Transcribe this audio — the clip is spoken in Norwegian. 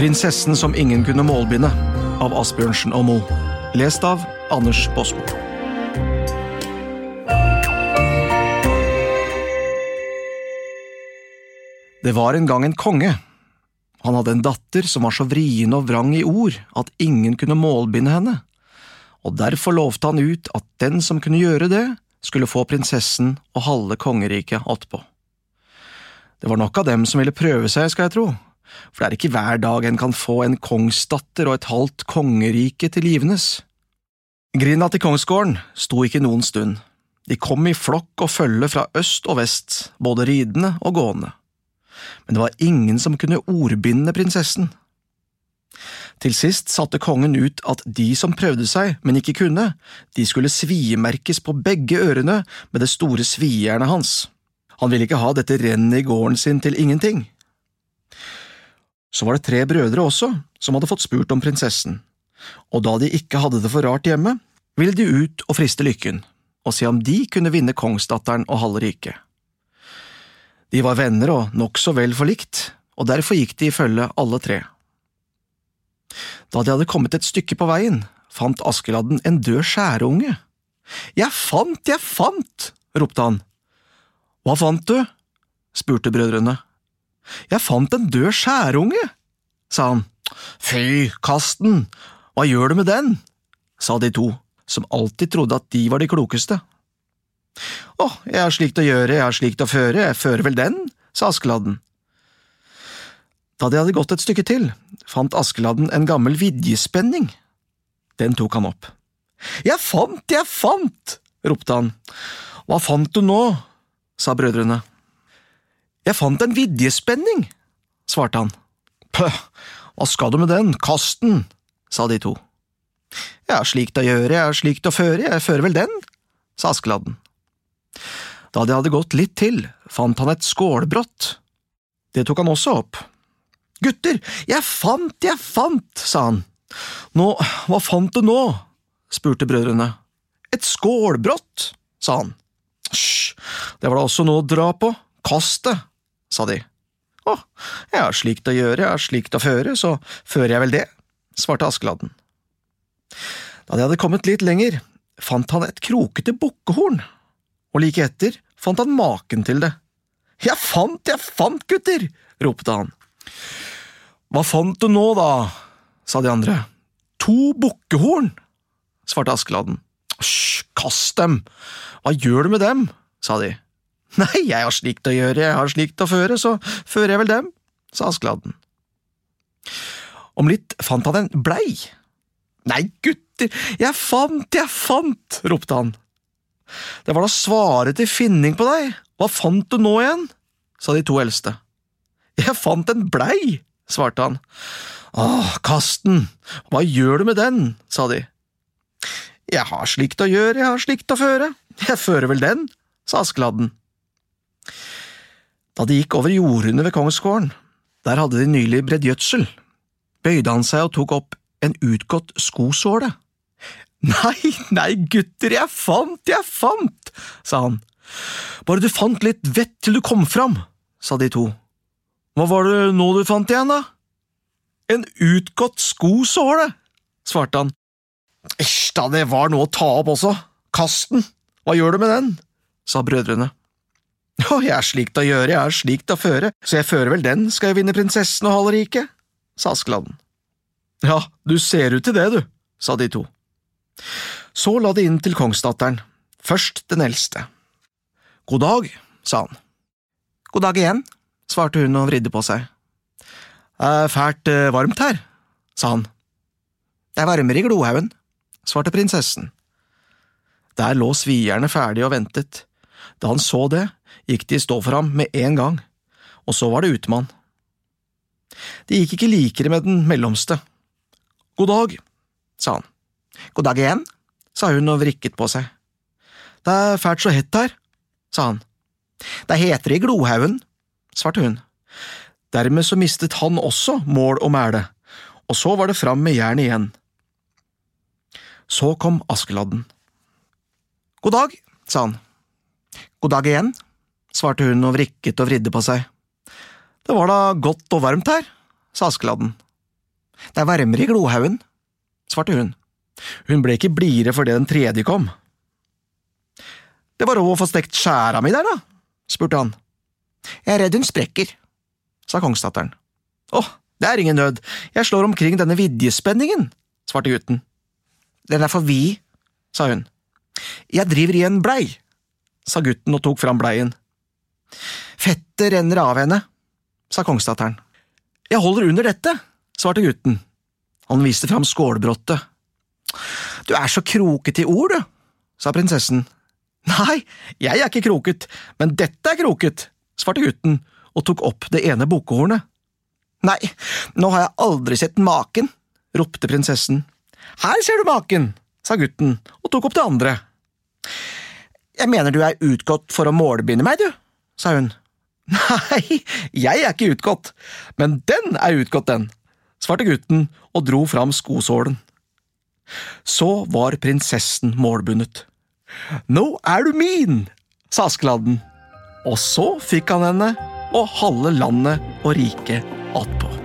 Prinsessen som ingen kunne målbinde av Asbjørnsen og Moe. Lest av Anders Bosmo. Det var en gang en konge. Han hadde en datter som var så vrien og vrang i ord at ingen kunne målbinde henne, og derfor lovte han ut at den som kunne gjøre det, skulle få prinsessen og halve kongeriket attpå. Det var nok av dem som ville prøve seg, skal jeg tro, for det er ikke hver dag en kan få en kongsdatter og et halvt kongerike til livenes. Grinda til kongsgården sto ikke noen stund. De kom i flokk og følge fra øst og vest, både ridende og gående men det var ingen som kunne ordbinde prinsessen. Til sist satte kongen ut at de som prøvde seg, men ikke kunne, de skulle sviemerkes på begge ørene med det store svijernet hans. Han ville ikke ha dette rennet i gården sin til ingenting. Så var det tre brødre også som hadde fått spurt om prinsessen, og da de ikke hadde det for rart hjemme, ville de ut og friste lykken, og se om de kunne vinne kongsdatteren og halve riket. De var venner og nokså vel forlikt, og derfor gikk de i følge alle tre. Da de hadde kommet et stykke på veien, fant Askeladden en død skjæreunge. Jeg fant, jeg fant! ropte han. Hva fant du? spurte brødrene. Jeg fant en død skjærunge, sa han. Fy, kast den, hva gjør du med den? sa de to, som alltid trodde at de var de klokeste. Å, jeg har slikt å gjøre, jeg har slikt å føre, jeg fører vel den, sa Askeladden. Da de hadde gått et stykke til, fant Askeladden en gammel vidjespenning. Den tok han opp. Jeg fant, jeg fant! ropte han. Hva fant du nå? sa brødrene. Jeg fant en vidjespenning, svarte han. Pøh, hva skal du med den, kast den, sa de to. Jeg har slikt å gjøre, jeg har slikt å føre, jeg fører vel den, sa Askeladden. Da de hadde gått litt til, fant han et skålbrott. Det tok han også opp. Gutter, jeg fant, jeg fant, sa han. Nå, hva fant du nå? spurte brødrene. Et skålbrott, sa han. Hysj, det var da også noe å dra på, kast det, sa de. Å, jeg har slikt å gjøre, jeg har slikt å føre, så fører jeg vel det, svarte Askeladden. Da de hadde kommet litt lenger, fant han et krokete bukkehorn og like etter fant han maken til det. Jeg fant, jeg fant, gutter! ropte han. Hva fant du nå, da? sa de andre. To bukkehorn, svarte Askeladden. Hysj, kast dem! Hva gjør du med dem? sa de. Nei, jeg har slikt å gjøre, jeg har slikt å føre, så fører jeg vel dem, sa Askeladden. Om litt fant han en blei. Nei, gutter, jeg fant, jeg fant, ropte han. Det var da svaret til finning på deg, hva fant du nå igjen? sa de to eldste. Jeg fant en blei, svarte han. Åh, kast den, hva gjør du med den? sa de. Jeg har slikt å gjøre, jeg har slikt å føre, jeg fører vel den, sa Askeladden. Da de gikk over jordene ved kongsgården, der hadde de nylig bredd gjødsel, bøyde han seg og tok opp en utgått skosåle. Nei, nei, gutter, jeg fant, jeg fant, sa han. Bare du fant litt vett til du kom fram, sa de to. Hva var det nå du fant igjen, da? En utgått skosåle, svarte han. Æsj da, det var noe å ta opp også, kast den, hva gjør du med den? sa brødrene. Å, jeg er slikt å gjøre, jeg er slikt å føre, så jeg fører vel den, skal jeg vinne prinsessen og halve riket, sa Askeladden. Ja, du ser ut til det, du, sa de to. Så la de inn til kongsdatteren, først den eldste. God dag, sa han. God dag igjen, svarte hun og vridde på seg. Er fælt eh, varmt her, sa han. Det er varmere i Glohaugen, svarte prinsessen. Der lå svierne ferdig og ventet. Da han så det, gikk de i stå for ham med en gang, og så var det utemann. Det gikk ikke likere med den mellomste. God dag, sa han. God dag igjen, sa hun og vrikket på seg. Det er fælt så hett her, sa han. Det er hetere i Glohaugen, svarte hun. Dermed så mistet han også mål og mæle, og så var det fram med jernet igjen. Så kom Askeladden. God dag, sa han. God dag igjen, svarte hun og vrikket og vridde på seg. Det var da godt og varmt her, sa Askeladden. Det er varmere i Glohaugen, svarte hun. Hun ble ikke blidere fordi den tredje kom. Det var råd å få stekt skjæra mi der, da? spurte han. Jeg er redd hun sprekker, sa kongsdatteren. Åh, det er ingen nød, jeg slår omkring denne vidjespenningen, svarte gutten. Den er for vid, sa hun. Jeg driver i en blei, sa gutten og tok fram bleien. Fettet renner av henne, sa kongsdatteren. Jeg holder under dette, svarte gutten. Han viste fram skålbrottet. Du er så krokete i ord, du, sa prinsessen. Nei, jeg er ikke kroket, men dette er kroket, svarte gutten og tok opp det ene bukkehornet. Nei, nå har jeg aldri sett maken, ropte prinsessen. Her ser du maken, sa gutten og tok opp det andre. Jeg mener du er utgått for å målbinde meg, du, sa hun. Nei, jeg er ikke utgått, men den er utgått, den, svarte gutten og dro fram skosålen. Så var prinsessen målbundet. Nå er du min, sa Askeladden, og så fikk han henne og halve landet og riket attpå.